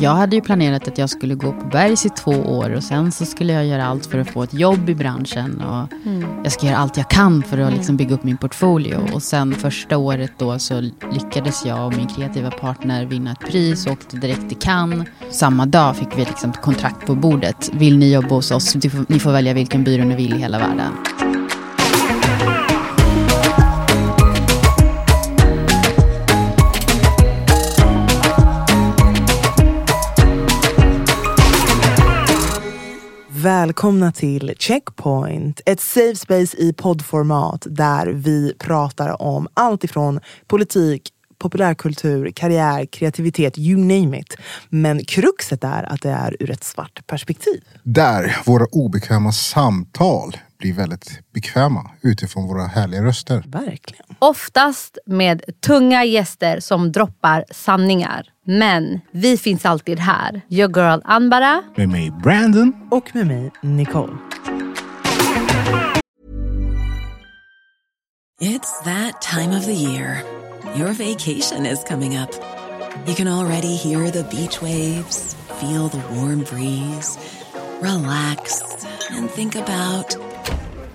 Jag hade ju planerat att jag skulle gå på Bergs i två år och sen så skulle jag göra allt för att få ett jobb i branschen. Och Jag ska göra allt jag kan för att liksom bygga upp min portfolio. Och sen första året då så lyckades jag och min kreativa partner vinna ett pris och åkte direkt till Cannes. Samma dag fick vi liksom ett kontrakt på bordet. Vill ni jobba hos oss? Ni får, ni får välja vilken byrå ni vill i hela världen. Välkomna till Checkpoint, ett safe space i poddformat där vi pratar om allt ifrån politik, populärkultur, karriär, kreativitet, you name it. Men kruxet är att det är ur ett svart perspektiv. Där våra obekväma samtal blir väldigt bekväma utifrån våra härliga röster. Verkligen. Oftast med tunga gäster som droppar sanningar. Men vi finns alltid här. Your girl Anbara. Med mig Brandon. Och med mig, Nicole. It's that time of the year. Your vacation is coming up. You can already hear the beach waves, feel the warm breeze, relax, and think about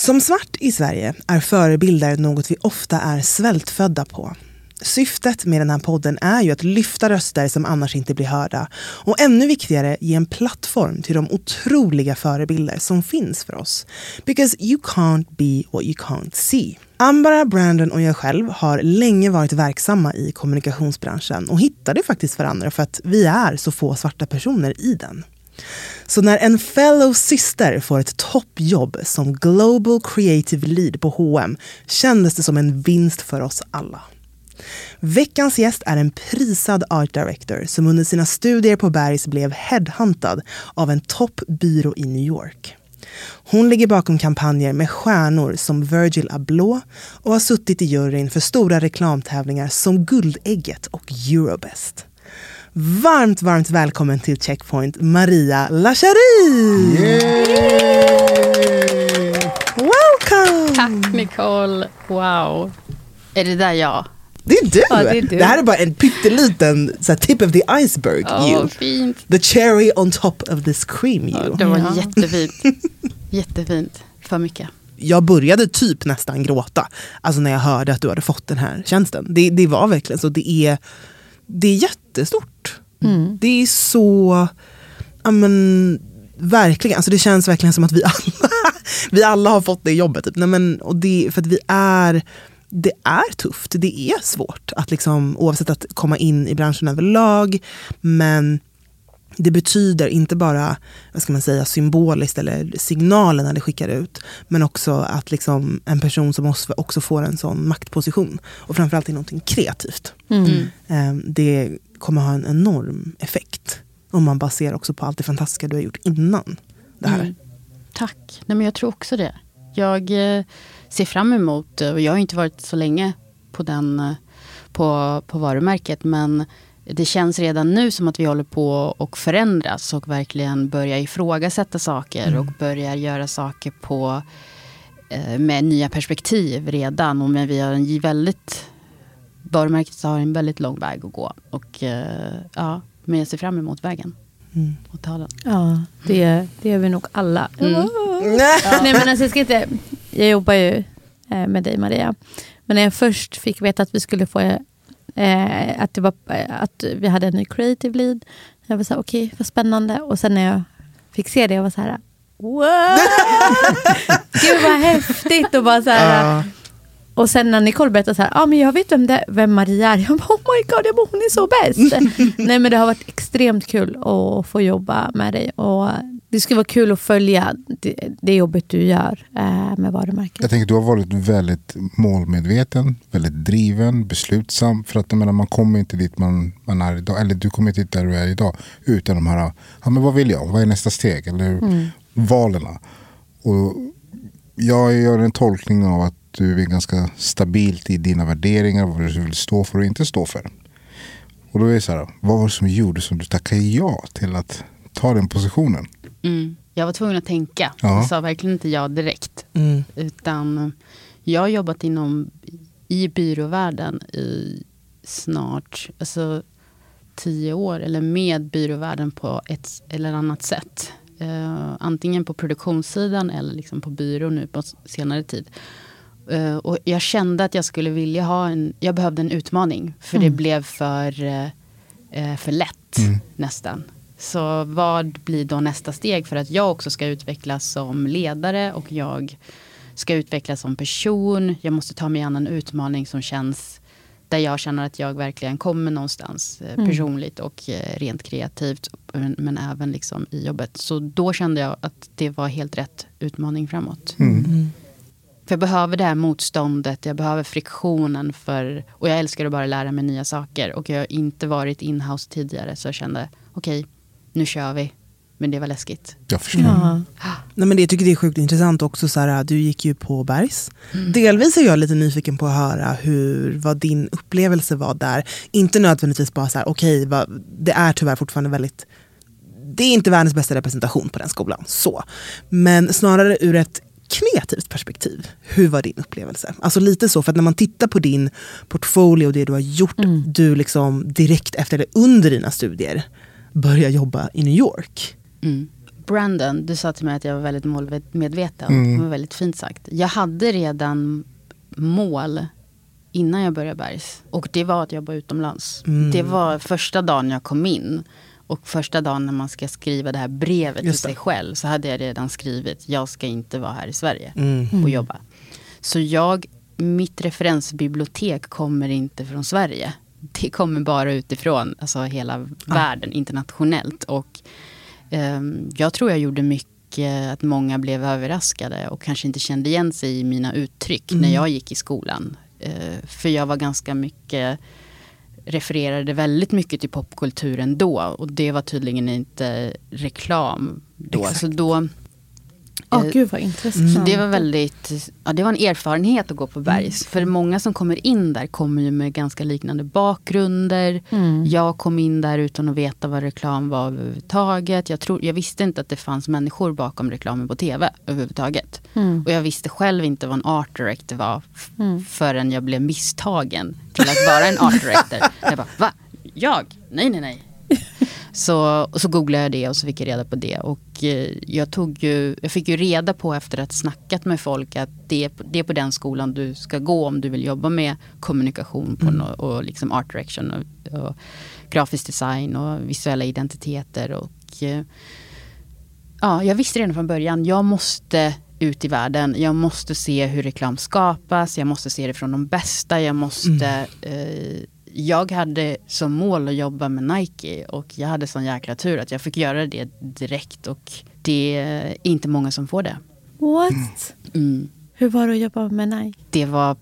Som svart i Sverige är förebilder något vi ofta är svältfödda på. Syftet med den här podden är ju att lyfta röster som annars inte blir hörda och ännu viktigare ge en plattform till de otroliga förebilder som finns för oss. Because you can't be what you can't see. Ambara, Brandon och jag själv har länge varit verksamma i kommunikationsbranschen och hittade faktiskt varandra för att vi är så få svarta personer i den. Så när en fellow syster får ett toppjobb som Global Creative Lead på H&M kändes det som en vinst för oss alla. Veckans gäst är en prisad art director som under sina studier på Bergs blev headhuntad av en toppbyrå i New York. Hon ligger bakom kampanjer med stjärnor som Virgil Abloh och har suttit i juryn för stora reklamtävlingar som Guldägget och Eurobest. Varmt, varmt välkommen till Checkpoint, Maria Lachari! Welcome! Tack Nicole. Wow. Är det där jag? Det är du! Ja, det är du. Det här är bara en pytteliten så här, tip of the iceberg. Åh, you. fint. The cherry on top of this cream you. Det var Ja. jättefint. Jättefint. För mycket. Jag började typ nästan gråta alltså när jag hörde att du hade fått den här tjänsten. Det, det var verkligen så. Det är, det är jättestort. Mm. Det är så... Ja, men, verkligen. Alltså det känns verkligen som att vi alla, vi alla har fått det jobbet. Typ. Nej, men, och det, för att vi är... Det är tufft, det är svårt att liksom, oavsett att komma in i branschen överlag. Men det betyder inte bara vad ska man säga, symboliskt eller signalerna det skickar ut. Men också att liksom en person som oss också får en sån maktposition. Och framförallt i någonting kreativt. Mm. Eh, Det kommer ha en enorm effekt. Om man ser också på allt det fantastiska du har gjort innan det här. Mm. Tack. Nej, men jag tror också det. Jag eh, ser fram emot, eh, och jag har inte varit så länge på, den, eh, på, på varumärket, men det känns redan nu som att vi håller på och förändras och verkligen börjar ifrågasätta saker och börjar göra saker på med nya perspektiv redan. Och men vi har en väldigt, varumärket har en väldigt lång väg att gå. Och eh, ja, men jag ser fram emot vägen. Mm. Och ta den. Ja, det, det är vi nog alla. Mm. Nej men alltså jag ska inte, jag jobbar ju eh, med dig Maria. Men när jag först fick veta att vi skulle få, eh, att, det var, eh, att vi hade en ny creative lead. Jag var så här, okej vad spännande. Och sen när jag fick se det, jag var så här, wow! Gud vad häftigt. Och bara så här, Ja. Och sen när Nicole berättade så här, ah, men jag vet vem, det, vem Maria är. Jag bara, oh my god, jag bara, hon är så bäst. Nej men det har varit extremt kul att få jobba med dig. Och det skulle vara kul att följa det, det jobbet du gör eh, med varumärket. Jag tänker du har varit väldigt målmedveten, väldigt driven, beslutsam. För att menar, man kommer inte dit man, man är idag. Eller du kommer inte dit där du är idag. Utan de här, ja, men vad vill jag? Vad är nästa steg? Eller valen. Och jag gör en tolkning av att du är ganska stabilt i dina värderingar. Vad du vill stå för och inte stå för. Och då är det så här, vad var det som gjorde som du tackade ja till att ta den positionen? Mm. Jag var tvungen att tänka. Ja. Jag sa verkligen inte ja direkt. Mm. Utan jag har jobbat inom, i byråvärlden i snart alltså, tio år. Eller med byråvärlden på ett eller annat sätt. Eh, antingen på produktionssidan eller liksom på byrå nu på senare tid. Eh, och jag kände att jag skulle vilja ha en, jag behövde en utmaning. För det blev för, eh, för lätt nästan. Så vad blir då nästa steg för att jag också ska utvecklas som ledare och jag ska utvecklas som person. Jag måste ta mig an en utmaning som känns där jag känner att jag verkligen kommer någonstans eh, personligt och eh, rent kreativt. Men, även liksom i jobbet. Så då kände jag att det var helt rätt utmaning framåt. För jag behöver det här motståndet, jag behöver friktionen. för Och jag älskar att bara lära mig nya saker. Och jag har inte varit inhouse tidigare så jag kände okej, nu kör vi. Men det var läskigt. Jag förstår. Ja. Nej, men det, jag tycker det är sjukt intressant också. Så här, du gick ju på Bergs. Delvis är jag lite nyfiken på att höra hur, vad din upplevelse var där. Inte nödvändigtvis bara så här, okej, vad- det är tyvärr fortfarande väldigt det är inte världens bästa representation på den skolan. så. Men snarare ur ett kreativt perspektiv. Hur var din upplevelse? Alltså lite så, för att när man tittar på din portfolio och det du har gjort, du liksom direkt efter eller under dina studier börjar jobba i New York. Mm. Brandon, du sa till mig att jag var väldigt målmedveten. Det var väldigt fint sagt. Jag hade redan mål innan jag började Bergs. Och det var att jobba utomlands. Det var första dagen jag kom in. Och första dagen när man ska skriva det här brevet Just till det. sig själv så hade jag redan skrivit jag ska inte vara här i Sverige Mm. och jobba. Så jag, mitt referensbibliotek kommer inte från Sverige. Det kommer bara utifrån alltså hela världen internationellt. Och jag tror jag gjorde mycket att många blev överraskade och kanske inte kände igen sig i mina uttryck när jag gick i skolan. Eh, för jag var ganska mycket refererade väldigt mycket till popkulturen då och det var tydligen inte reklam då. Exakt. Så då Eh, gud vad intressant. så det var väldigt, ja det var en erfarenhet att gå på Bergs. För många som kommer in där kommer ju med ganska liknande bakgrunder. Jag kom in där utan att veta vad reklam var överhuvudtaget. Jag, tror, jag visste inte att det fanns människor bakom reklamen på tv överhuvudtaget. Och jag visste själv inte vad en art director var f- förrän jag blev misstagen till att vara en art director. jag bara, va? Jag? Nej, nej, nej. Så, och så googlade jag det och så fick jag reda på det. Och eh, jag, tog ju, jag fick ju reda på efter att ha snackat med folk att det det är på den skolan du ska gå om du vill jobba med kommunikation på nå- och liksom art direction och, och grafisk design och visuella identiteter. Och, eh, ja, jag visste redan från början, jag måste ut i världen. Jag måste se hur reklam skapas, jag måste se det från de bästa. Jag måste... Eh, jag hade som mål att jobba med Nike och jag hade sån jäkla tur att jag fick göra det direkt och det är inte många som får det. What? Mm. Hur var det att jobba med Nike? Det var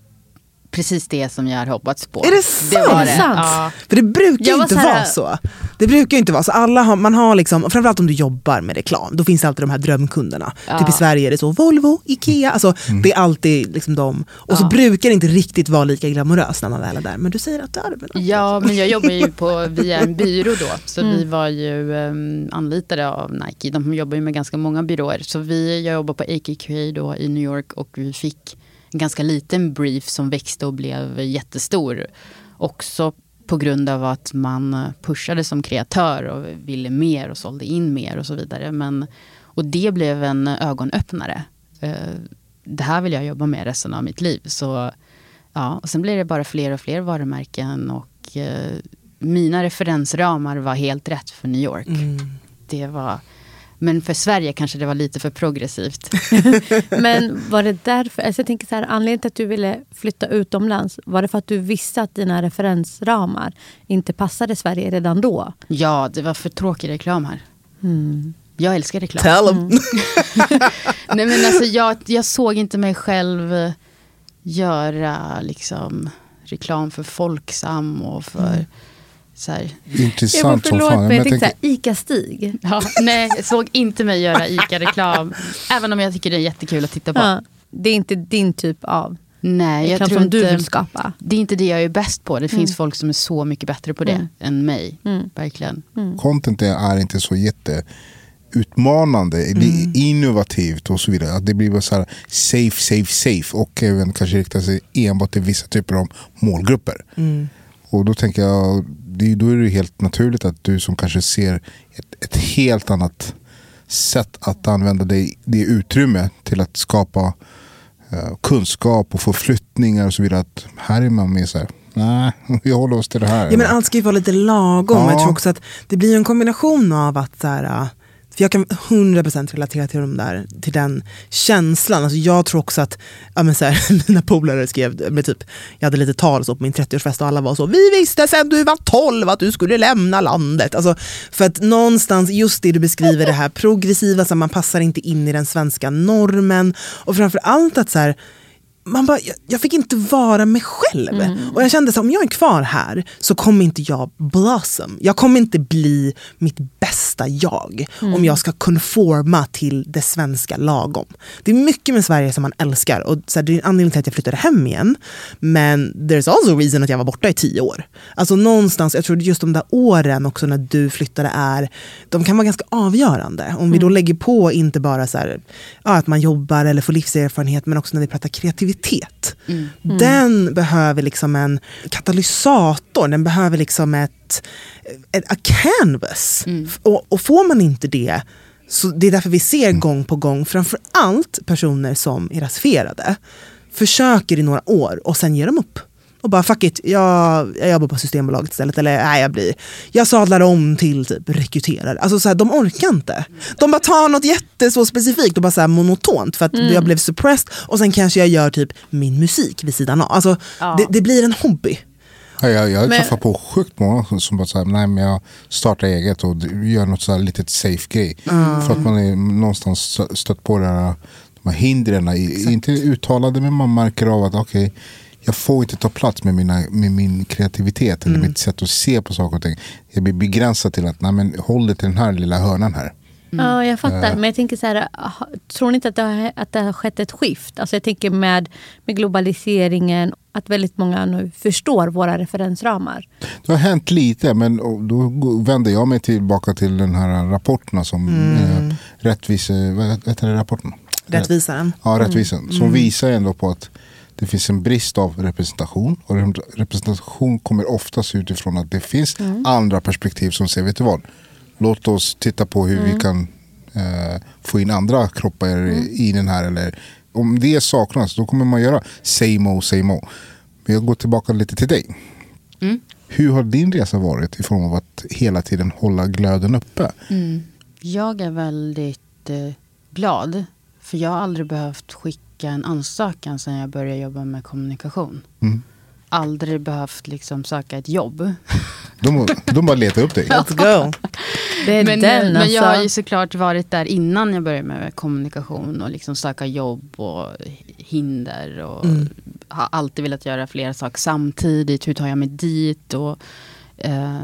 precis det som jag hade hoppats på. Är det sant? var Är det sant? Ja. För det brukar var inte så här- vara så. Det brukar ju inte vara så. Alla har, man har liksom, och framförallt om du jobbar med reklam, då finns det alltid de här drömkunderna. Ja. Typ i Sverige är det så, Volvo, Ikea, alltså, det är alltid liksom de. Och så Ja. brukar det inte riktigt vara lika glamoröst när man väl är där. Men du säger att det är det? Ja, men jag jobbar ju på, via en byrå då. Så Mm. vi var ju um, anlitade av Nike. De jobbar ju med ganska många byråer. Så vi, jag jobbar på AKQA då i New York och vi fick en ganska liten brief som växte och blev jättestor. Också på grund av att man pushade som kreatör och ville mer och sålde in mer och så vidare. Men, och det blev en ögonöppnare. Eh, Det här vill jag jobba med resten av mitt liv. Så Ja, och sen blir det bara fler och fler varumärken och eh, mina referensramar var helt rätt för New York. Mm. Det var, men för Sverige kanske det var lite för progressivt. Men var det därför, alltså jag tänker så här, anledningen till att du ville flytta utomlands, var det för att du visste att dina referensramar inte passade Sverige redan då? ja, det var för tråkig reklam här. Jag älskar reklam. Tell 'em. Nej, men alltså, jag, jag såg inte mig själv göra liksom, reklam för Folksam och för så här, Intressant som förlåt fan. men jag jag tänkte såhär, ICA-Stig. Ja, nej, jag såg inte mig göra ICA-reklam. Även om jag tycker det är jättekul att titta på. Ja, det är inte din typ av Nej, jag reklam tror som inte, du vill skapa. Det är inte det jag är bäst på. Det finns folk som är så mycket bättre på det Mm. än mig. Verkligen. content är inte så jätte utmanande, det är innovativt och så vidare. Att det blir bara så här safe, safe, safe och även kanske riktar sig enbart till vissa typer av målgrupper. Och då tänker jag, det, då är det helt naturligt att du som kanske ser ett, ett helt annat sätt att använda det, det utrymme till att skapa eh, kunskap och förflyttningar och så vidare. Att här är man mer så här, nej, vi håller oss till det här. Ja, men allt ska ju vara lite lagom. Ja. Jag tror också att det blir en kombination av att så här, för jag kan 100% relatera till, de där, till den känslan. Alltså jag tror också att ja, men så här, mina polare skrev, med typ, jag hade lite tal så på min 30-årsfest och alla var så Vi visste sen du var 12 att du skulle lämna landet. Alltså, för att någonstans, just det du beskriver, det här progressiva, så här, man passar inte in i den svenska normen. Och framför allt att så här, man bara, jag, jag fick inte vara mig själv. Och jag kände att om jag är kvar här så kommer inte jag blossom. Jag kommer inte bli mitt bästa jag om jag ska konforma till det svenska lagom. Det är mycket med Sverige som man älskar och så här, det är en anledning till att jag flyttade hem igen. Men there's also a reason att jag var borta i tio år. Alltså någonstans, jag tror just de där åren också när du flyttade är, de kan vara ganska avgörande. Om vi då lägger på inte bara så här, ja, att man jobbar eller får livserfarenhet men också när vi pratar kreativitet. Den behöver liksom en katalysator, den behöver liksom ett, ett a canvas. Och, och får man inte det, så det är därför vi ser gång på gång, framför allt personer som är rasifierade, försöker i några år och sen ger de upp. Och bara fuck it, jag, jag jobbar på Systembolaget istället. Eller nej, jag, blir, jag sadlar om till typ rekryterare. Alltså, så här, de orkar inte. De bara tar något jätte så specifikt och bara så här monotont för att jag blev suppressed. Och sen kanske jag gör typ min musik vid sidan av. Alltså, det, det blir en hobby. Ja, jag jag Men- träffar på sjukt många som- bara säger nej men jag startar eget och gör något så här litet safe grej. För att man är någonstans stö- stött på det här, de här hindren, i- inte uttalade men man märker av att okej jag får inte ta plats med, mina, med min kreativitet eller mitt sätt att se på saker och ting. Jag blir begränsad till att nej, men håll dig till den här lilla hörnan här. Ja, jag fattar. Men jag tänker så här, tror ni inte att det, har, att det har skett ett skift? Alltså jag tänker med, med globaliseringen, att väldigt många nu förstår våra referensramar. Det har hänt lite men då vänder jag mig tillbaka till den här rapporterna som eh, rättvise, vad heter det rapporten? Rättvisaren. Ja, rättvisan. Som visar ändå på att det finns en brist av representation. Och representation kommer oftast utifrån att det finns andra perspektiv som säger, vet du vad? Låt oss titta på hur vi kan eh, få in andra kroppar i den här. Eller, om det saknas, då kommer man göra same o, same o. Men jag går tillbaka lite till dig. Hur har din resa varit i form av att hela tiden hålla glöden uppe? Jag är väldigt eh, glad. För jag har aldrig behövt skicka en ansökan sedan jag började jobba med kommunikation. Mm. Aldrig behövt liksom söka ett jobb. De, de bara letar upp dig. Let's go. Det är Men, den men alltså. jag har ju såklart varit där innan jag började med kommunikation och liksom söka jobb och hinder. Och har alltid velat göra flera saker samtidigt. Hur tar jag mig dit? Och, eh,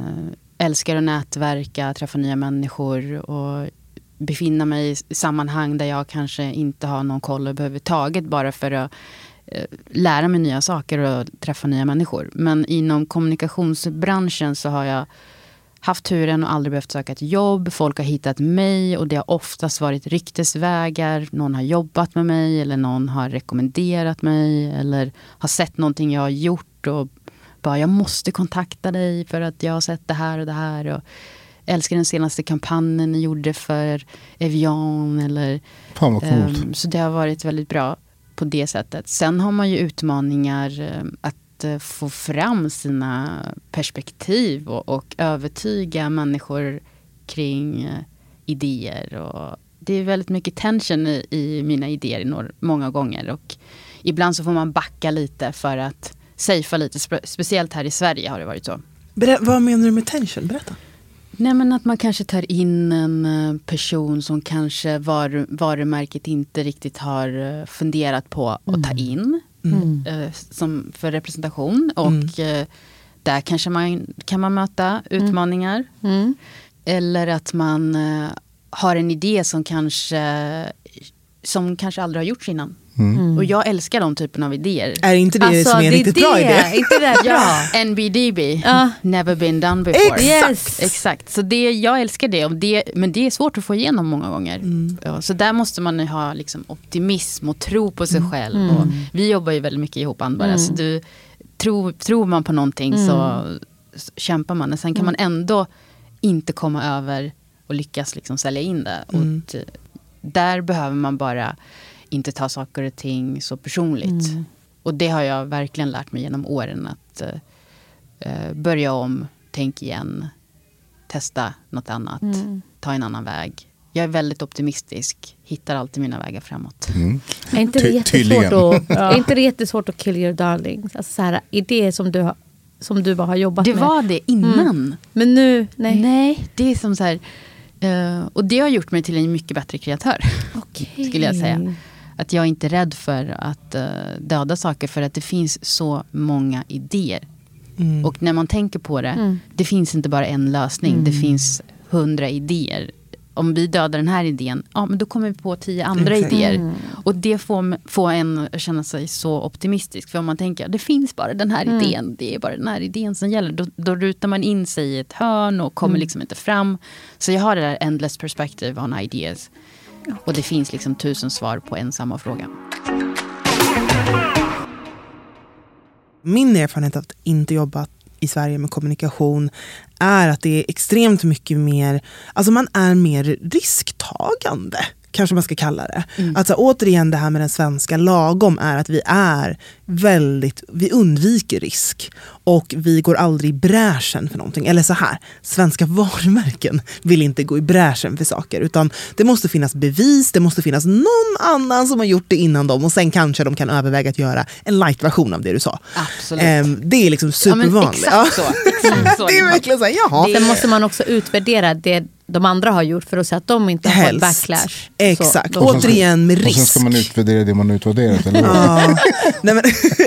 älskar att nätverka, träffa nya människor och befinna mig i sammanhang där jag kanske inte har någon koll överhuvudtaget bara för att eh, lära mig nya saker och träffa nya människor. Men inom kommunikationsbranschen så har jag haft turen och aldrig behövt söka ett jobb. Folk har hittat mig och det har oftast varit ryktesvägar. Någon har jobbat med mig eller någon har rekommenderat mig eller har sett någonting jag har gjort och bara jag måste kontakta dig för att jag har sett det här och det här. Och älskar den senaste kampanjen ni gjorde för Evian. Eller, Fan vad coolt. um, så det har varit väldigt bra på det sättet. Sen har man ju utmaningar um, att uh, få fram sina perspektiv och, och övertyga människor kring uh, idéer. Och det är väldigt mycket tension i, i mina idéer i några, många gånger. Och ibland så får man backa lite för att safea lite. Spe, speciellt här i Sverige har det varit så. Berä- vad menar du med tension? Berätta. Nej men att man kanske tar in en eh, person som kanske var, varumärket inte riktigt har eh, funderat på att ta in. eh, Som för representation. Och eh, där kanske man kan man möta utmaningar. Mm. Eller att man har en idé som kanske, som kanske aldrig har gjorts innan. Mm. Och jag älskar de typen av idéer. Är inte det Alltså, som är en riktigt det. bra idé? inte det? Ja, NBDB. Ja. Never been done before. Yes. Exakt, så det, jag älskar det, det. Men det är svårt att få igenom många gånger. Ja, så där måste man ju ha liksom, optimism och tro på sig själv. Och vi jobbar ju väldigt mycket ihop Ann-Bara. Så du, tro, tror man på någonting så, så kämpar man. Och sen kan man ändå inte komma över och lyckas liksom sälja in det. Och där behöver man bara inte ta saker och ting så personligt. Och det har jag verkligen lärt mig genom åren. Att eh, eh, börja om, tänk igen, testa något annat, ta en annan väg. Jag är väldigt optimistisk, hittar alltid mina vägar framåt. Mm. Är inte det jättesvårt att, är inte det jättesvårt att kill your darlings? Alltså så här, idéer som du, har, som du bara har jobbat Det med. var det innan. Men nu, nej. Nej, det är som så här... eh, och det har gjort mig till en mycket bättre kreatör. Okej. skulle jag säga. Att jag är inte rädd för att uh, döda saker för att det finns så många idéer. Mm. Och när man tänker på det, Mm. det finns inte bara en lösning, det finns hundra idéer. Om vi dödar den här idén, ja men då kommer vi på tio andra Exakt. idéer. Och det får, får en att känna sig så optimistisk. För om man tänker, det finns bara den här idén, det är bara den här idén som gäller. Då, då rutar man in sig i ett hörn och kommer liksom inte fram. Så jag har det där endless perspective on ideas. Och det finns liksom tusen svar på en samma fråga. Min erfarenhet av att inte jobba i Sverige med kommunikation är att det är extremt mycket mer, alltså man är mer risktagande. Kanske man ska kalla det. Alltså återigen det här med den svenska lagom är att vi är väldigt, vi undviker risk. Och vi går aldrig i bräschen för någonting. Eller så här, svenska varumärken vill inte gå i bräschen för saker. Utan det måste finnas bevis, det måste finnas någon annan som har gjort det innan dem. Och sen kanske de kan överväga att göra en light-version av det du sa. Absolut. Ehm, det är liksom Ja, supervanligt. exakt så. Exakt så. det är verkligen så här, jaha. Sen måste man också utvärdera det de andra har gjort för att se att de inte har fått backlash. Exakt. Så, Återigen med Och sen risk. ska man utvärdera det man utvärderat, eller hur? Nej, men,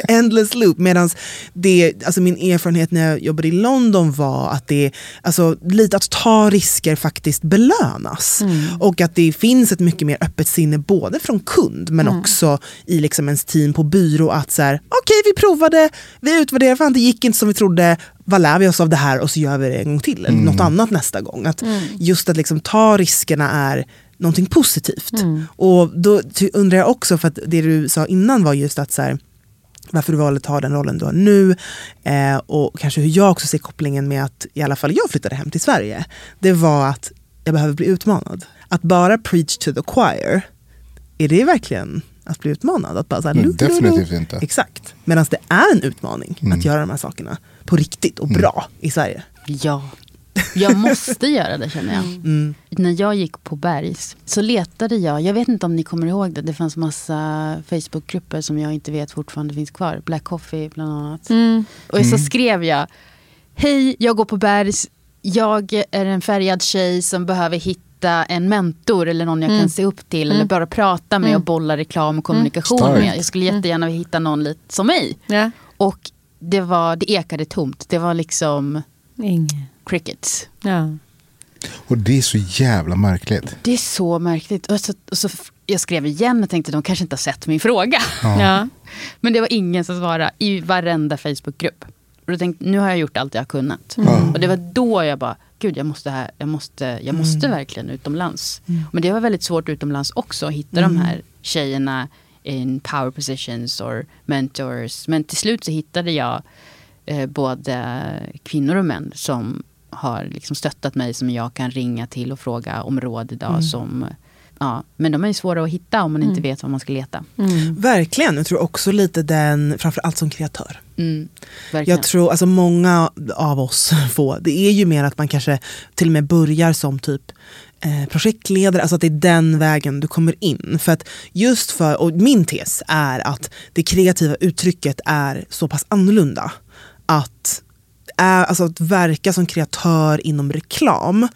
endless loop. Medan det, alltså min erfarenhet när jag jobbade i London var att det, alltså, lite att ta risker faktiskt belönas. Och att det finns ett mycket mer öppet sinne både från kund men också i liksom ens team på byrå. att så här, okej vi provade, vi utvärderade, fan det gick inte som vi trodde. Vad lär vi oss av det här och så gör vi det en gång till. Eller något annat nästa gång. Att Just att liksom ta riskerna är någonting positivt. Och då undrar jag också, för att det du sa innan var just att så här, varför du valde att ta den rollen du har nu eh, och kanske hur jag också ser kopplingen med att i alla fall jag flyttade hem till Sverige. Det var att jag behöver bli utmanad. Att bara preach to the choir, är det verkligen att bli utmanad? Att bara så här, Mm, definitivt inte. Exakt. Medan det är en utmaning Mm. att göra de här sakerna på riktigt och bra i Sverige. Ja, jag måste göra det känner jag. Mm. När jag gick på Bergs så letade jag, jag vet inte om ni kommer ihåg det, det fanns massa Facebookgrupper som jag inte vet fortfarande finns kvar. Black Coffee bland annat. Mm. Och så skrev jag, hej jag går på Bergs, jag är en färgad tjej som behöver hitta en mentor eller någon jag kan se upp till eller bara prata med och bolla reklam och kommunikation Starkt. med. Jag skulle jättegärna vilja hitta någon lite som mig. Ja. Och det, var, det ekade tomt. Det var liksom Ingen. crickets. Ja. Och det är så jävla märkligt. Det är så märkligt. Och så, och så, jag skrev igen och tänkte de kanske inte har sett min fråga. Ja. Men det var ingen som svarade i varenda Facebookgrupp. Och då tänkte nu har jag gjort allt jag har kunnat. Mm. Och det var då jag bara, gud jag måste, här, jag måste, jag måste verkligen utomlands. Men det var väldigt svårt utomlands också att hitta de här tjejerna in power positions or mentors. Men till slut så hittade jag eh, både kvinnor och män som har liksom stöttat mig som jag kan ringa till och fråga om råd idag. Som, ja, men de är ju svåra att hitta om man inte vet var man ska leta. Verkligen, jag tror också lite den, framförallt som kreatör. Mm. Jag tror, alltså många av oss få, det är ju mer att man kanske till och med börjar som typ eh, projektledare, alltså att det är den vägen du kommer in. För att just för, och min tes är att det kreativa uttrycket är så pass annorlunda. Att, är, alltså att verka som kreatör inom reklam,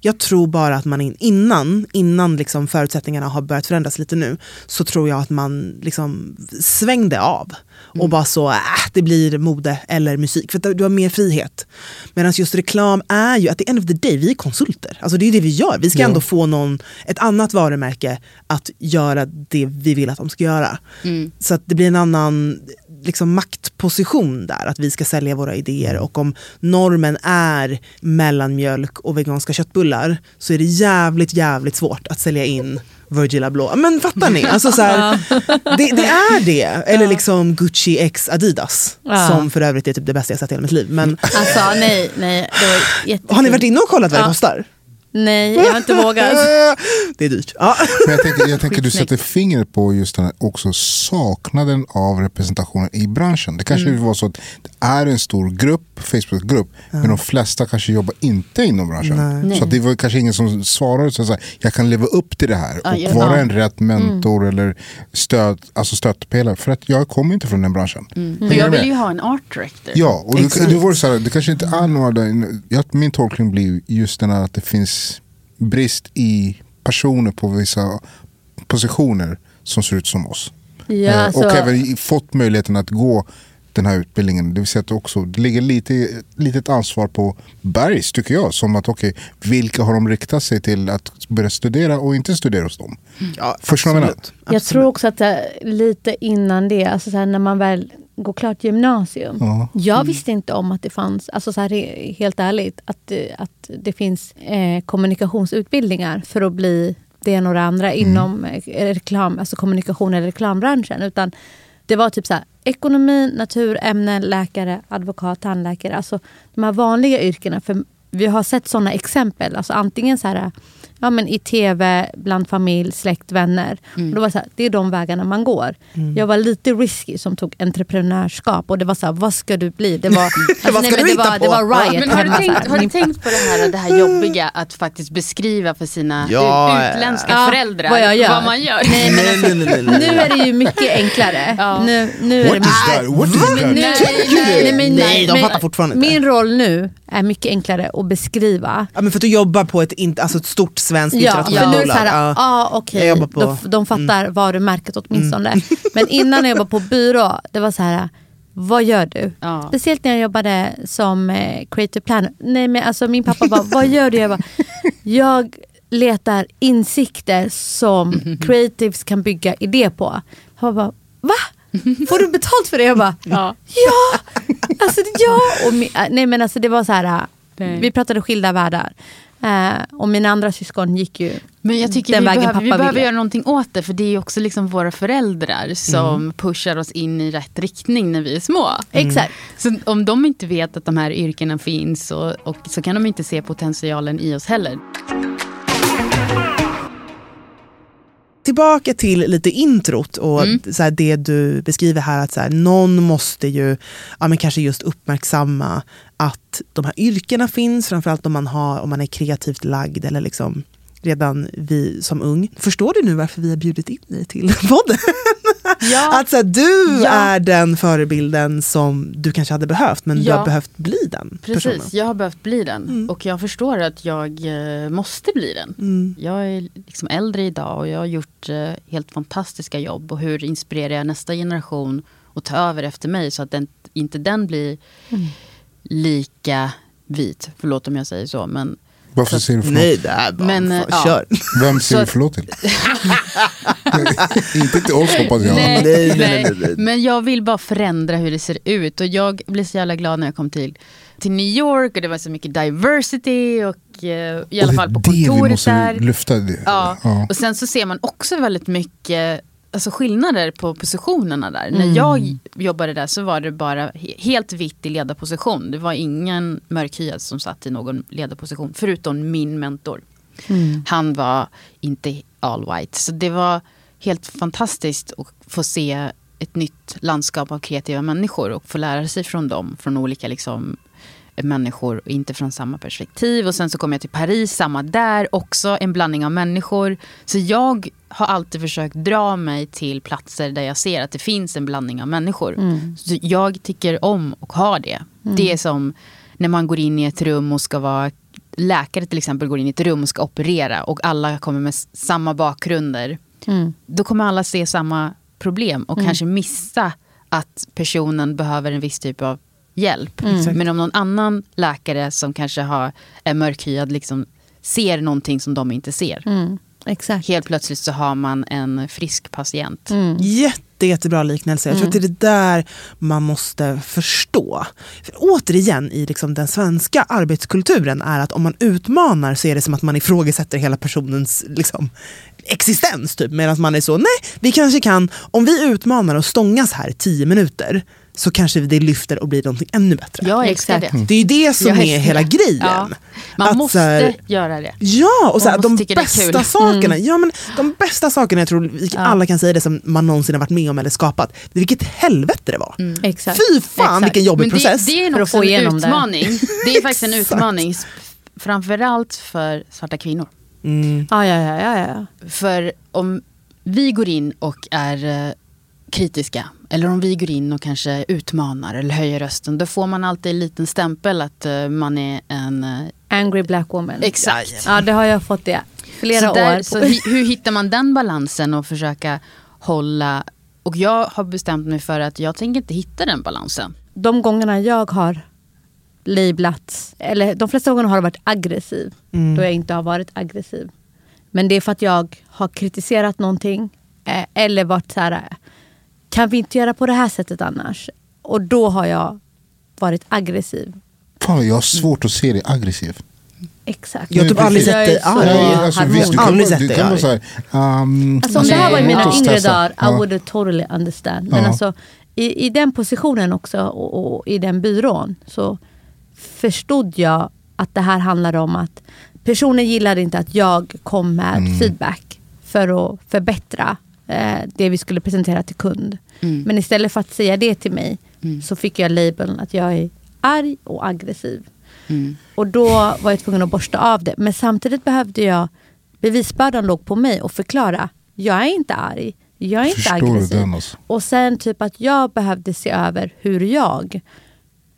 jag tror bara att man in, innan, innan liksom förutsättningarna har börjat förändras lite nu, så tror jag att man liksom svängde av. Och bara så, äh, det blir mode eller musik. För att du har mer frihet. Medan just reklam är ju, at the end of the day, vi är konsulter. Alltså det är det vi gör. Vi ska ändå få någon, ett annat varumärke att göra det vi vill att de ska göra. Så att det blir en annan liksom, maktposition där. Att vi ska sälja våra idéer. Och om normen är mellanmjölk och veganska köttbullar så är det jävligt, jävligt svårt att sälja in Virgil Abloh. Men fattar ni? Alltså, så här, det, det är det. Eller liksom Gucci x Adidas. Ja. Som för övrigt är typ det bästa jag sett i hela mitt liv. Men Alltså nej, nej. Det var jättekul. har ni varit inne och kollat vad det Ja. kostar? Nej, jag har inte vågat. Det är dyrt. Ja. Men jag tänker, jag tänker du sätter fingret på just den här också saknaden av representationen i branschen. Det kanske Mm. var så att det är en stor grupp, Facebookgrupp, men de flesta kanske jobbar inte inom branschen. Så att det var kanske ingen som svarade så att jag kan leva upp till det här Ja, och ja. vara Ja. en rätt mentor eller stöd, alltså stöttepelare. För att jag kommer inte från den branschen. Mm. jag du vill ju ha en art director. Ja, och det, Exakt. det, var så här, det kanske inte är några jag, Min tolkning blir just den här att det finns brist i personer på vissa positioner som ser ut som oss. Ja, Eh, alltså, och även i- fått möjligheten att gå den här utbildningen. Det vill säga att det också det ligger lite litet ansvar på Bergs tycker jag. Som att okej, vilka har de riktat sig till att börja studera och inte studera hos dem? Ja, Förstår du vad jag menar? jag tror också att eh, lite innan det, alltså så här, när man väl går klart gymnasium. Ja. Jag visste inte om att det fanns, alltså så här, helt ärligt, att, eh, att det finns eh, kommunikationsutbildningar för att bli det ena och det andra inom eh, reklam, alltså kommunikation eller reklambranschen. Utan det var typ så här, ekonomi, naturämnen, läkare, advokat, tandläkare. Alltså de här vanliga yrkena. För vi har sett sådana exempel. Alltså antingen så här, ja, men i tv, bland familj, släkt, vänner. Och då var det, så här, det är de vägarna man går. Jag var lite risky som tog entreprenörskap. Och det var så här, vad ska du bli? Det var, alltså, Vad ska men du det hitta var, på? det var riot Men har du, hemma, så tänkt, här. har du tänkt på det här, det här jobbiga att faktiskt beskriva för sina Ja, utländska ja, föräldrar vad jag gör. vad man gör? Nej, men Nej, alltså, nej, nej, nej, nej. Nu är det ju mycket enklare. Ja. Nu, nu är What det is that? What is that? Nej, nej, men, Nej, de fattar fortfarande inte. Min roll nu är mycket enklare att beskriva. Ja, men för att du jobbar på ett, inte- alltså ett stort svenskt Ja, internationellt för nu är det bolag. så här, Ja. ah, okej, Jag jobbar på- Mm. de, de fattar varumärket åtminstone. Men innan jag jobbade på byrå, det var så här, vad gör du? Ja. Speciellt när jag jobbade som eh, creative planner. Nej, men alltså, min pappa bara, vad gör du? Jag, bara, jag letar insikter som creatives kan bygga idé på. Han bara, va? Får du betalt för det? Jag bara, Ja. ja! Alltså, ja! Och mi, äh, nej, men alltså, det var så här, äh, Nej. vi pratade skilda världar. Eh, och mina andra syskon gick ju Men jag tycker den vi vägen behöver, pappa vi behöver ville. göra någonting åt det. För det är ju också liksom våra föräldrar som pushar oss in i rätt riktning när vi är små. Exakt. Så om de inte vet att de här yrkena finns och, och så kan de inte se potentialen i oss heller. Tillbaka till lite introt och så här, det du beskriver här att så här, någon måste ju ja, men kanske just uppmärksamma att de här yrkena finns, framförallt om man, har, om man är kreativt lagd eller liksom redan vi som ung. Förstår du nu varför vi har bjudit in dig till podden? Ja. Att så här, du Ja. är den förebilden som du kanske hade behövt men du Ja. har behövt bli den personen. Precis, jag har behövt bli den. Och jag förstår att jag eh, måste bli den. Mm. Jag är liksom äldre idag och jag har gjort eh, helt fantastiska jobb. Och hur inspirerar jag nästa generation att ta över efter mig så att den, inte den blir lika vit. Förlåt om jag säger så. Men, Varför säger du förlåt? Nej, det är bara, Men, fan, ja. kör. Vem säger du förlåt till? Inte till oss hoppas jag. Nej, nej, nej, nej. Men jag vill bara förändra hur det ser ut. Och jag blev så jävla glad när jag kom till, till New York och det var så mycket diversity. Och eh, i alla Och fall på det är det vi kontoret måste där. lyfta. Det. Ja. Ja. Och sen så ser man också väldigt mycket alltså skillnader på positionerna där. Mm. När jag jobbade där så var det bara he- helt vitt i ledarposition. Det var ingen mörkhyad som satt i någon ledarposition, förutom min mentor. Han var inte all white. Så det var helt fantastiskt att få se ett nytt landskap av kreativa människor och få lära sig från dem, från olika liksom, människor, och inte från samma perspektiv. Och sen så kom jag till Paris, samma där, också en blandning av människor. Så jag har alltid försökt dra mig till platser där jag ser att det finns en blandning av människor. Så jag tycker om och har det. Det är som när man går in i ett rum och ska vara läkare till exempel går in i ett rum och ska operera och alla kommer med samma bakgrunder. Då kommer alla se samma problem och kanske missa att personen behöver en viss typ av hjälp. Men om någon annan läkare som kanske har, är mörkhyad liksom ser någonting som de inte ser. Exakt. Helt plötsligt så har man en frisk patient. Jätte, jättebra liknelse. Jag tror att det är det där man måste förstå. För återigen i liksom den svenska arbetskulturen är att om man utmanar så är det som att man ifrågasätter hela personens liksom, existens. Typ. Medan man är så, nej vi kanske kan, om vi utmanar och stångas här tio minuter så kanske det lyfter och blir någonting ännu bättre. Älskar Exakt. det. Det är ju det som Jag är älskar hela det. grejen. Ja. Man Att måste här- göra det. Ja, och så här, de. Mm. bästa sakerna. Ja, men de bästa sakerna jag tror vi alla kan säga det som man någonsin har varit med om eller skapat. Vilket helvete det var. Exakt. Fy fan Exakt. vilken jobbig Men det, process. det är nog också en utmaning. Det är faktiskt en utmaning. Framförallt för svarta kvinnor. Mm. Ja, ja, ja, ja, ja. För om vi går in och är eh, kritiska eller om vi går in och kanske utmanar eller höjer rösten då får man alltid en liten stämpel att eh, man är en... eh, Angry black woman. exakt. Ja, det har jag fått det. Flera så där, år. så hur hittar man den balansen och försöka hålla... Och jag har bestämt mig för att jag tänker inte hitta den balansen. de gångerna jag har lablats, eller de flesta gångerna har det varit aggressiv, då jag inte har varit aggressiv. Men det är för att jag har kritiserat någonting eh, eller varit så här, kan vi inte göra på det här sättet annars? Och då har jag varit aggressiv. Fan, jag har svårt att se dig aggressiv. Exakt. Jag har typ aldrig sett dig arg. Ja, alltså, visst, du Aldrig sett dig arg. här, um, Alltså, om det här var i mina oss yngre dagar, I would totally understand. Men alltså, i, i den positionen också och, och i den byrån så förstod jag att det här handlade om att personen gillade inte att jag kom med Mm. feedback för att förbättra eh, det vi skulle presentera till kund. Men istället för att säga det till mig så fick jag labeln att jag är arg och aggressiv. Och då var jag tvungen att borsta av det. Men samtidigt behövde jag, bevisbördan låg på mig och förklara. Jag är inte arg, jag är inte Förstår aggressiv. den, alltså? Och sen typ att jag behövde se över hur jag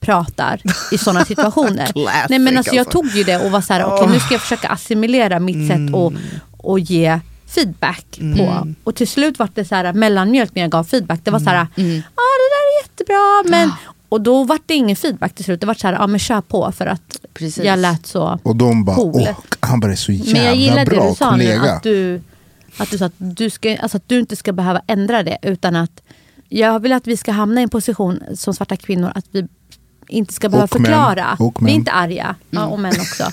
pratar i sådana situationer. Nej, men alltså, jag alltså. tog ju det och var så här, okej nu ska jag försöka assimilera mitt sätt och, och ge feedback på. Och till slut var det så här mellanmjölk när jag gav feedback. Det var så här, ja det där är jättebra men... Och då var det ingen feedback till slut. Det var så här, ja men kör på för att Precis. jag lät så Och de bara, cool. åh, han bara är så men jag jävla gillar det bra du sa nu, kollega. att du, att du sa att du, ska, alltså att du inte ska behöva ändra det. Utan att jag vill att vi ska hamna i en position som svarta kvinnor att vi inte ska behöva Och förklara. Och vi är inte arga. Ja, och män också.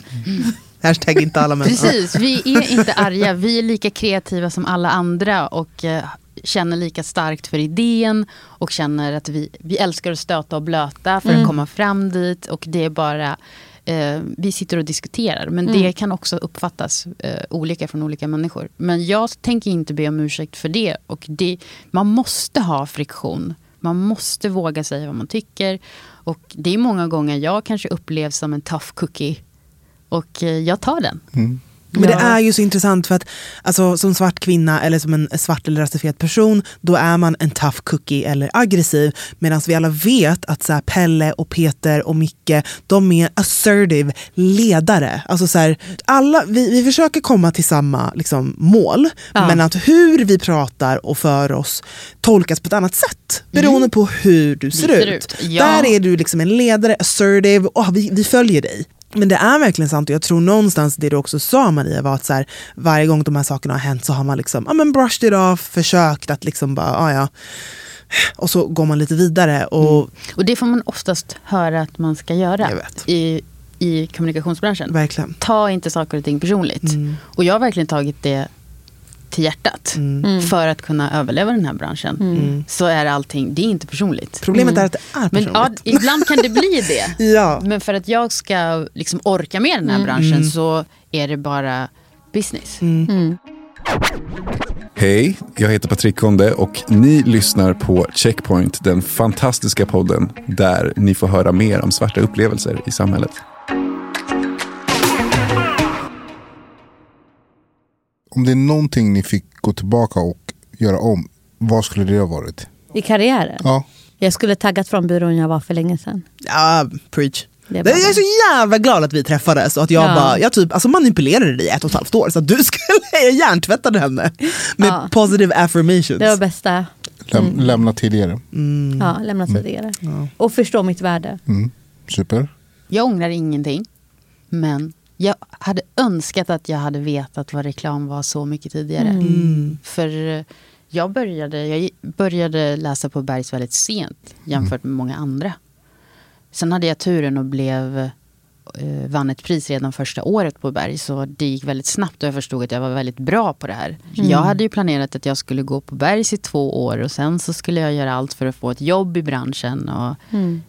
Hashtag inte alla män. Precis, vi är inte arga. Vi är lika kreativa som alla andra och eh, känner lika starkt för idén och känner att vi, vi älskar att stöta och blöta för att komma fram dit. Och det är bara, eh, vi sitter och diskuterar. Men det kan också uppfattas eh, olika från olika människor. Men jag tänker inte be om ursäkt för det. Och det, man måste ha friktion. Man måste våga säga vad man tycker. Och det är många gånger jag kanske upplevs som en tough cookie. Och eh, jag tar den. Men det är ju så intressant för att alltså, som svart kvinna eller som en svart eller rasifierad person, då är man en tough cookie eller aggressiv. Medan vi alla vet att så här, Pelle och Peter och Micke, de är assertive ledare. Alltså, så här, alla, vi, vi försöker komma till samma liksom, mål, Ja. men att hur vi pratar och för oss tolkas på ett annat sätt. Beroende på hur du ser, ser ut. ut. Ja. Där är du liksom en ledare, assertive, och vi, vi följer dig. Men det är verkligen sant och jag tror någonstans det du också sa Maria var att så här, varje gång de här sakerna har hänt så har man liksom, ja, men brushed it off, försökt att liksom bara, ah, ja. Och så går man lite vidare. Och Och det får man oftast höra att man ska göra i, i kommunikationsbranschen. verkligen. Ta inte saker och ting personligt. Mm. Och jag har verkligen tagit det till hjärtat. Mm. För att kunna överleva den här branschen. Mm. Så är allting, det är inte personligt. Problemet är att det är Men personligt. ja, ibland kan det bli det. ja. Men för att jag ska liksom orka med den här branschen så är det bara business. Mm. Hej, jag heter Patrik Konde och ni lyssnar på Checkpoint, den fantastiska podden där ni får höra mer om svarta upplevelser i samhället. Om det är någonting ni fick gå tillbaka och göra om, vad skulle det ha varit? I karriären? Ja, Jag skulle taggat från byrån jag var för länge sedan. ja, preach. Det är Jag är så jävla glad att vi träffades och att jag Ja. bara, jag typ, alltså manipulerade dig i ett och ett halvt år så att du skulle, jag hjärntvättade henne med Ja. positive affirmations. Det var bästa. läm- lämna tidigare. Ja, lämna tidigare. Och förstå mitt värde. Mm. Super. Jag ångrar ingenting. Men jag hade önskat att jag hade vetat vad reklam var så mycket tidigare. Mm. För eh, jag började, jag började läsa på Bergs väldigt sent jämfört med många andra. Sen hade jag turen och blev, vann ett pris redan första året på Berg. Så det gick väldigt snabbt och jag förstod att jag var väldigt bra på det här. Jag hade ju planerat att jag skulle gå på Bergs i två år och sen så skulle jag göra allt för att få ett jobb i branschen. Och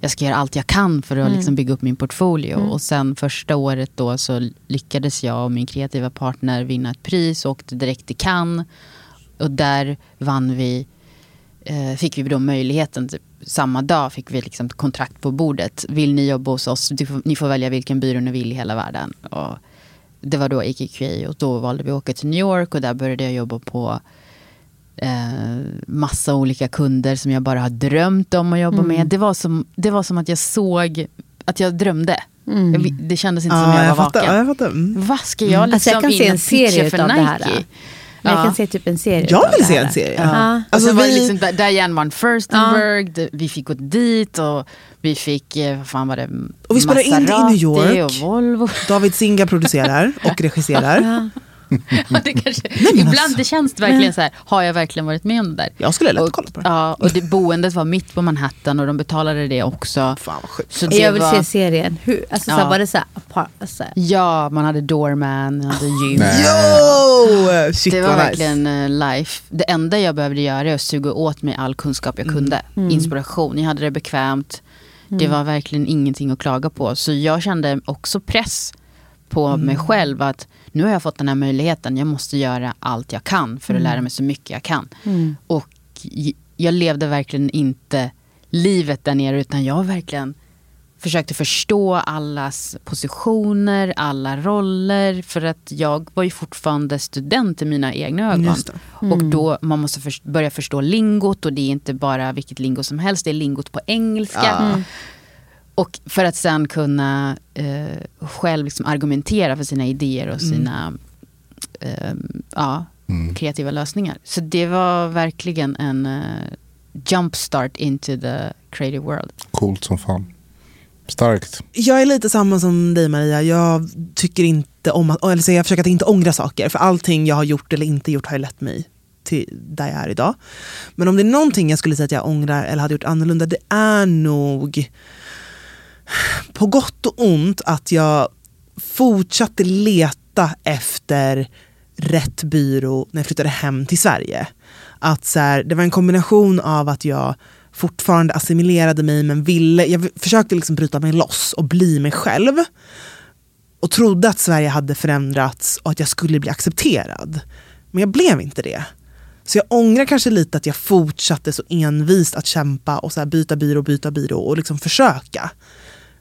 Jag ska göra allt jag kan för att liksom bygga upp min portfolio. Och sen första året då så lyckades jag och min kreativa partner vinna ett pris och åkte direkt till Cannes. Och där vann vi, eh, fick vi då möjligheten, typ, samma dag fick vi liksom kontrakt på bordet. Vill ni jobba hos oss? Får, ni får välja vilken byrå ni vill i hela världen. Och det var då AKQA och då valde vi att åka till New York och där började jag jobba på eh, massa olika kunder som jag bara har drömt om att jobba med. Det var, som, det var som att jag såg att jag drömde. Jag, vi- det kändes inte som Ja, jag var fattar. vaken. Ja, jag fattar. Mm. Vad ska jag liksom Alltså jag kan se en serie för det här. Men jag Ja. kan se typ en serie Jag vill se en serie. Ja. Alltså, vi- liksom Di- Diane van Furstenberg, det- vi fick gå dit och vi fick, eh, vad fan var det, Och vi spelar in det i New York. och Volvo. David Singa producerar och regisserar. Ja. Ja, det kanske, men ibland alltså. det känns det verkligen så här, har jag verkligen varit med om det där? Jag skulle lätt och, kolla på det. Ja, och det boendet var mitt på Manhattan och de betalade det också. Fan vad sjukt. Så det Jag vill var, se serien. Hur, alltså, så här, Ja. var det så här, apart, så här. Ja, man hade doorman, man hade gym. Nej. Yo! Shit Det var vad nice. verkligen eh, life. Det enda jag behövde göra är att suga åt mig all kunskap jag kunde. Inspiration, jag hade det bekvämt. Det var verkligen ingenting att klaga på. Så jag kände också press på mig själv att nu har jag fått den här möjligheten. Jag måste göra allt jag kan för att lära mig så mycket jag kan. Och j- jag levde verkligen inte livet där nere utan jag verkligen försökte förstå allas positioner, alla roller. För att jag var ju fortfarande student i mina egna ögon. Det. Och då man måste först, börja förstå lingot och det är inte bara vilket lingo som helst, det är lingot på engelska. Och för att sen kunna eh, själv liksom argumentera för sina idéer och sina eh, ja, kreativa lösningar. Så det var verkligen en eh, jump start into the creative world. Coolt som fan. Starkt. Jag är lite samma som dig Maria. Jag tycker inte om att, eller så jag försöker att inte ångra saker. För allting jag har gjort eller inte gjort har ju lett mig till där jag är idag. Men om det är någonting jag skulle säga att jag ångrar eller hade gjort annorlunda, det är nog på gott och ont att jag fortsatte leta efter rätt byrå när jag flyttade hem till Sverige. Att så här, det var en kombination av att jag fortfarande assimilerade mig men ville, jag försökte liksom bryta mig loss och bli mig själv. Och trodde att Sverige hade förändrats och att jag skulle bli accepterad. Men jag blev inte det. Så jag ångrar kanske lite att jag fortsatte så envist att kämpa och så här byta byrå, byta byrå och liksom försöka.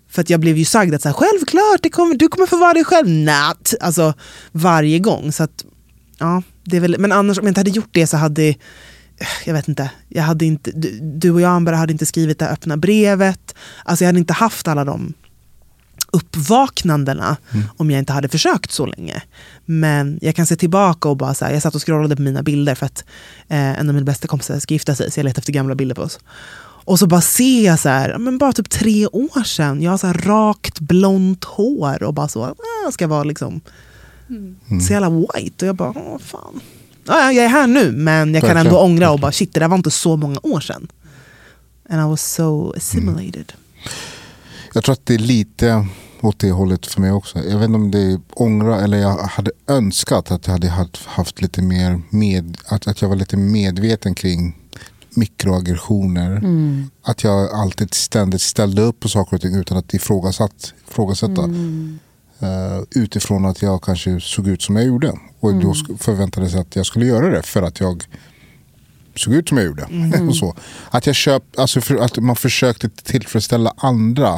För att jag blev ju sagd att så här, självklart, det kommer, du kommer få vara dig själv. Natt! Alltså varje gång. Så att, ja, det är väl, men annars om jag inte hade gjort det så hade jag vet inte, jag hade inte du, du och jag Amber hade inte skrivit det öppna brevet. Alltså jag hade inte haft alla de uppvaknandena Mm. om jag inte hade försökt så länge. Men jag kan se tillbaka och bara så här, jag satt och scrollade på mina bilder för att eh, en av mina bästa kompisar ska gifta sig så jag letade efter gamla bilder på oss. Och så bara ser jag så här, men bara typ tre år sedan, jag har så rakt blont hår och bara så, ah, ska vara liksom Mm. så jävla white. Och jag bara, åh fan. Ja, ja, jag är här nu men jag kan ändå ångra och bara shit det där var inte så många år sedan. And I was so assimilated. Jag tror att det är lite åt det hållet för mig också. Jag vet inte om det är ångra eller jag hade önskat att jag hade haft- haft lite mer med, att, att jag var lite medveten kring mikroaggressioner. Att jag alltid ständigt ställde upp på saker och ting utan att ifrågasatt, ifrågasätta. Eh, utifrån att jag kanske såg ut som jag gjorde. Och då sk- förväntades att jag skulle göra det för att jag såg ut som jag gjorde. och så. Att, jag köp, alltså för, att man försökte tillfredsställa andra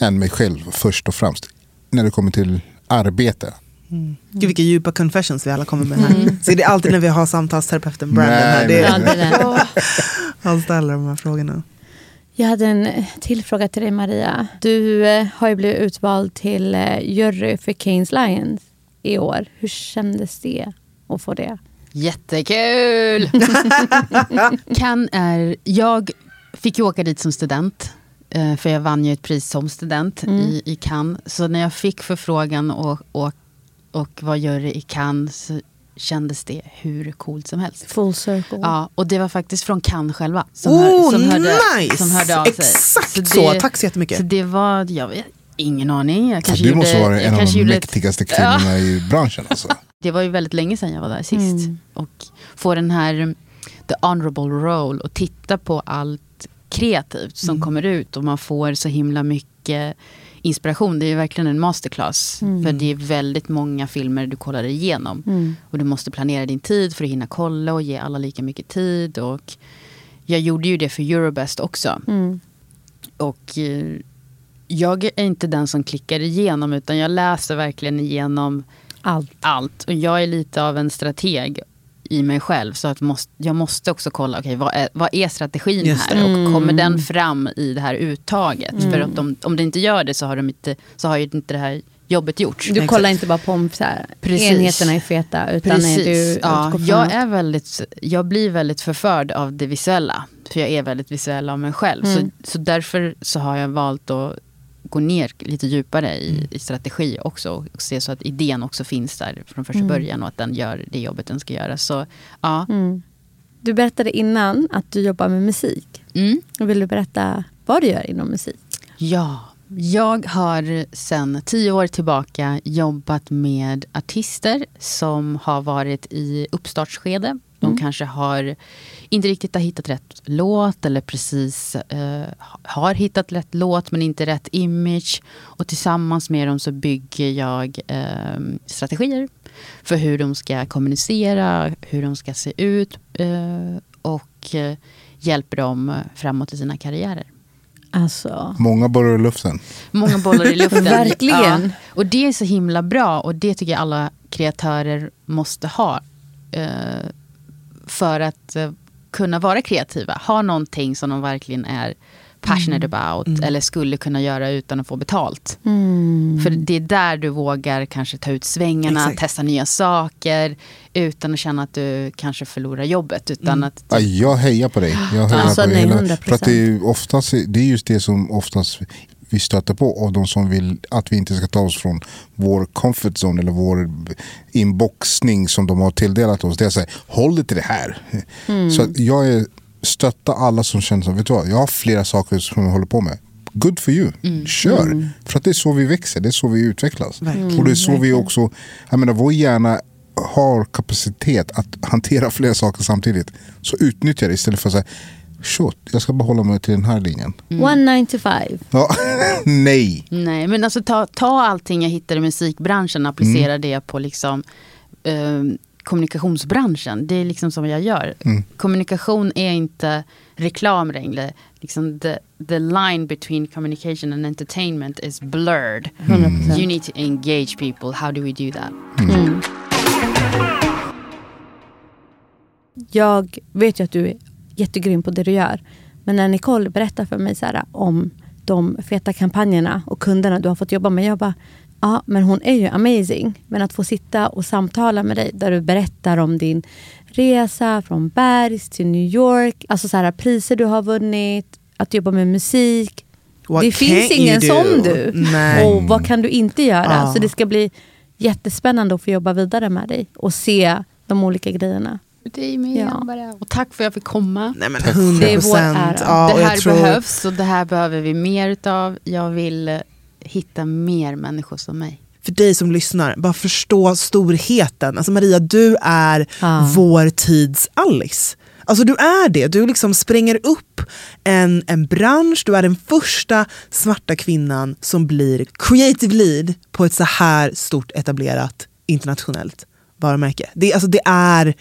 än mig själv först och främst. När det kommer till arbete. Gud vilka djupa confessions vi alla kommer med här. Så det är alltid när vi har samtalsterapeuten Brandon Nej, här. Det är, han ställer de här frågorna. Jag hade en eh, till fråga till dig Maria. Du eh, har ju blivit utvald till eh, jury för Keynes Lions i år. Hur kändes det att få det? Jättekul! kan är, jag fick ju åka dit som student. För jag vann ju ett pris som student i, i Cannes. Så när jag fick förfrågan och, och, och var jury i Cannes så kändes det hur coolt som helst. Full circle. Ja, och det var faktiskt från Cannes själva. Som, Oh, hör, som, hörde, nice! som hörde av sig. Exakt så, tack så jättemycket. Så det var, jag vet, ingen aning. Jag Så kanske du gjorde, måste vara jag en av de gjorde ett- mäktigaste kvinnorna i branschen. Alltså. det var ju väldigt länge sedan jag var där sist. Och få den här the honorable role och titta på allt kreativt som kommer ut och man får så himla mycket inspiration. Det är ju verkligen en masterclass. För det är väldigt många filmer du kollar igenom. Och du måste planera din tid för att hinna kolla och ge alla lika mycket tid. Och jag gjorde ju det för Eurobest också. Mm. Och eh, jag är inte den som klickar igenom utan jag läser verkligen igenom Allt. allt. Och jag är lite av en strateg i mig själv. Så att måste, jag måste också kolla, okej vad, är, vad är strategin Just här? Och kommer den fram i det här uttaget? För att om, om det inte gör det så har, de inte, så har ju inte det här jobbet gjorts. Du kollar inte bara på om så här, Precis. enheterna är feta utan Precis. är du ja, jag, allt. är väldigt, jag blir väldigt förförd av det visuella. För jag är väldigt visuell av mig själv. Mm. Så, så därför så har jag valt att gå ner lite djupare i, i strategi också. Och se så att idén också finns där från första början och att den gör det jobbet den ska göra. Så ja, Mm. Du berättade innan att du jobbar med musik. mm. Vill du berätta vad du gör inom musik? Ja, jag har sedan tio år tillbaka jobbat med artister som har varit i uppstartsskede. De kanske har inte riktigt har hittat rätt låt eller precis eh, har hittat rätt låt men inte rätt image. Och tillsammans med dem så bygger jag eh, strategier för hur de ska kommunicera, hur de ska se ut eh, och eh, hjälper dem framåt i sina karriärer. Alltså, Många bollar i luften. Många bollar i luften. Verkligen. Ja. Och det är så himla bra och det tycker jag alla kreatörer måste ha. Eh, för att eh, kunna vara kreativa. Ha någonting som de verkligen är passionate about eller skulle kunna göra utan att få betalt. mm. För det är där du vågar kanske ta ut svängarna, Exakt. testa nya saker utan att känna att du kanske förlorar jobbet. Utan att Ja, jag hejar på dig. Jag hejar Alltså, på dig nej, hela- 100%. För att det är, oftast, det är just det som oftast vi stöter på av de som vill att vi inte ska ta oss från vår comfort zone eller vår inboxning som de har tilldelat oss. Det är så här, håll dig till det här. Mm. Så jag är, stöttar alla som känner som, vet du vad, jag har flera saker som jag håller på med. Good for you, Mm. kör. För att det är så vi växer, det är så vi utvecklas. Och det är så vi också, jag menar vår hjärna har kapacitet att hantera flera saker samtidigt. Så utnyttja det istället för att säga, shit, jag ska bara hålla mig till den här linjen. One nine to five. Ja, nej. Nej, men alltså ta, ta allting jag hittar i musikbranschen och applicera Mm. det på liksom, eh, kommunikationsbranschen. Det är liksom som jag gör. Mm. Kommunikation är inte reklam längre. Liksom the, the line between communication and entertainment is blurred. 100%. You need to engage people. How do we do that? Mm. Jag vet ju att du jättegrym på det du gör. Men när Nicole berättar för mig så här, om de feta kampanjerna och kunderna du har fått jobba med. Jag bara, ja men hon är ju amazing. Men att få sitta och samtala med dig där du berättar om din resa från Bergs till New York. Alltså så här, priser du har vunnit, att jobba med musik. What det finns ingen som du. Nej. Och vad kan du inte göra? Ja. Så det ska bli jättespännande att få jobba vidare med dig och se de olika grejerna. Det är med Ja. bara. Och tack för att jag fick komma. Nej men 100 Det är vår ära. Ja, det jag här tror, behövs och det här behöver vi mer utav. Jag vill eh, hitta mer människor som mig. för dig som lyssnar, bara förstå storheten. Alltså Maria, du är Ja. vår tids Alice. Alltså du är det. Du liksom spränger upp en, en bransch. Du är den första svarta kvinnan som blir creative lead på ett så här stort etablerat internationellt varumärke. Det, alltså, det är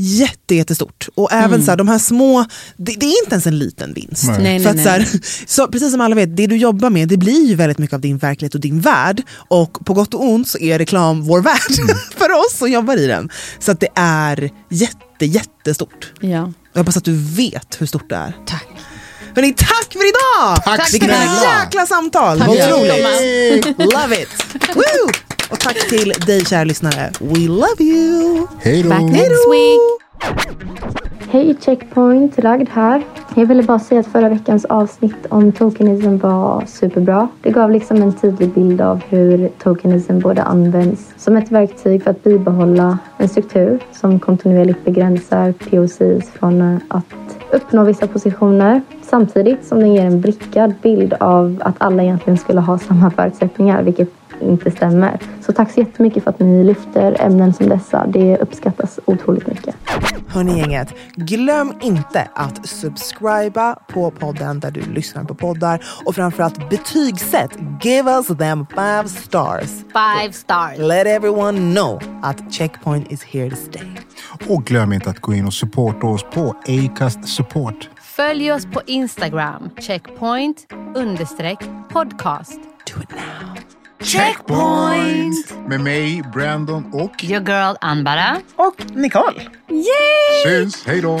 jätte, jättestort. Och även så här, de här små, det, det är inte ens en liten vinst. Nej. Nej, För nej, att, så, här, så precis som alla vet, det du jobbar med det blir ju väldigt mycket av din verklighet och din värld. Och på gott och ont så är reklam vår värld för oss som jobbar i den. Så att det är jätte, jättestort. Ja. Jag hoppas att du vet hur stort det är. Tack. Hörni, tack för idag! Tack Vilket snälla! jäkla samtal! Tack otroligt! Love it! Woo! Och tack till dig kära lyssnare. We love you! Hej då! Back next week. Hej Checkpoint, Ragd här. Jag ville bara säga att förra veckans avsnitt om tokenism var superbra. Det gav liksom en tydlig bild av hur tokenism både används som ett verktyg för att bibehålla en struktur som kontinuerligt begränsar POCs från att uppnå vissa positioner samtidigt som den ger en blickad bild av att alla egentligen skulle ha samma förutsättningar, vilket inte stämmer. Så tack så jättemycket för att ni lyfter ämnen som dessa. Det uppskattas otroligt mycket. Hörni gänget, glöm inte att subscriba på podden där du lyssnar på poddar och framförallt betygsätt. Give us them five stars. Five stars. Let everyone know att Checkpoint is here to stay. Och glöm inte att gå in och supporta oss på Acast Support. Följ oss på Instagram. Checkpoint understreck podcast. Do it now. Checkpoint! Med mig, Brandon och... Your girl Anbara. Och Nicole. Syns! Hej då!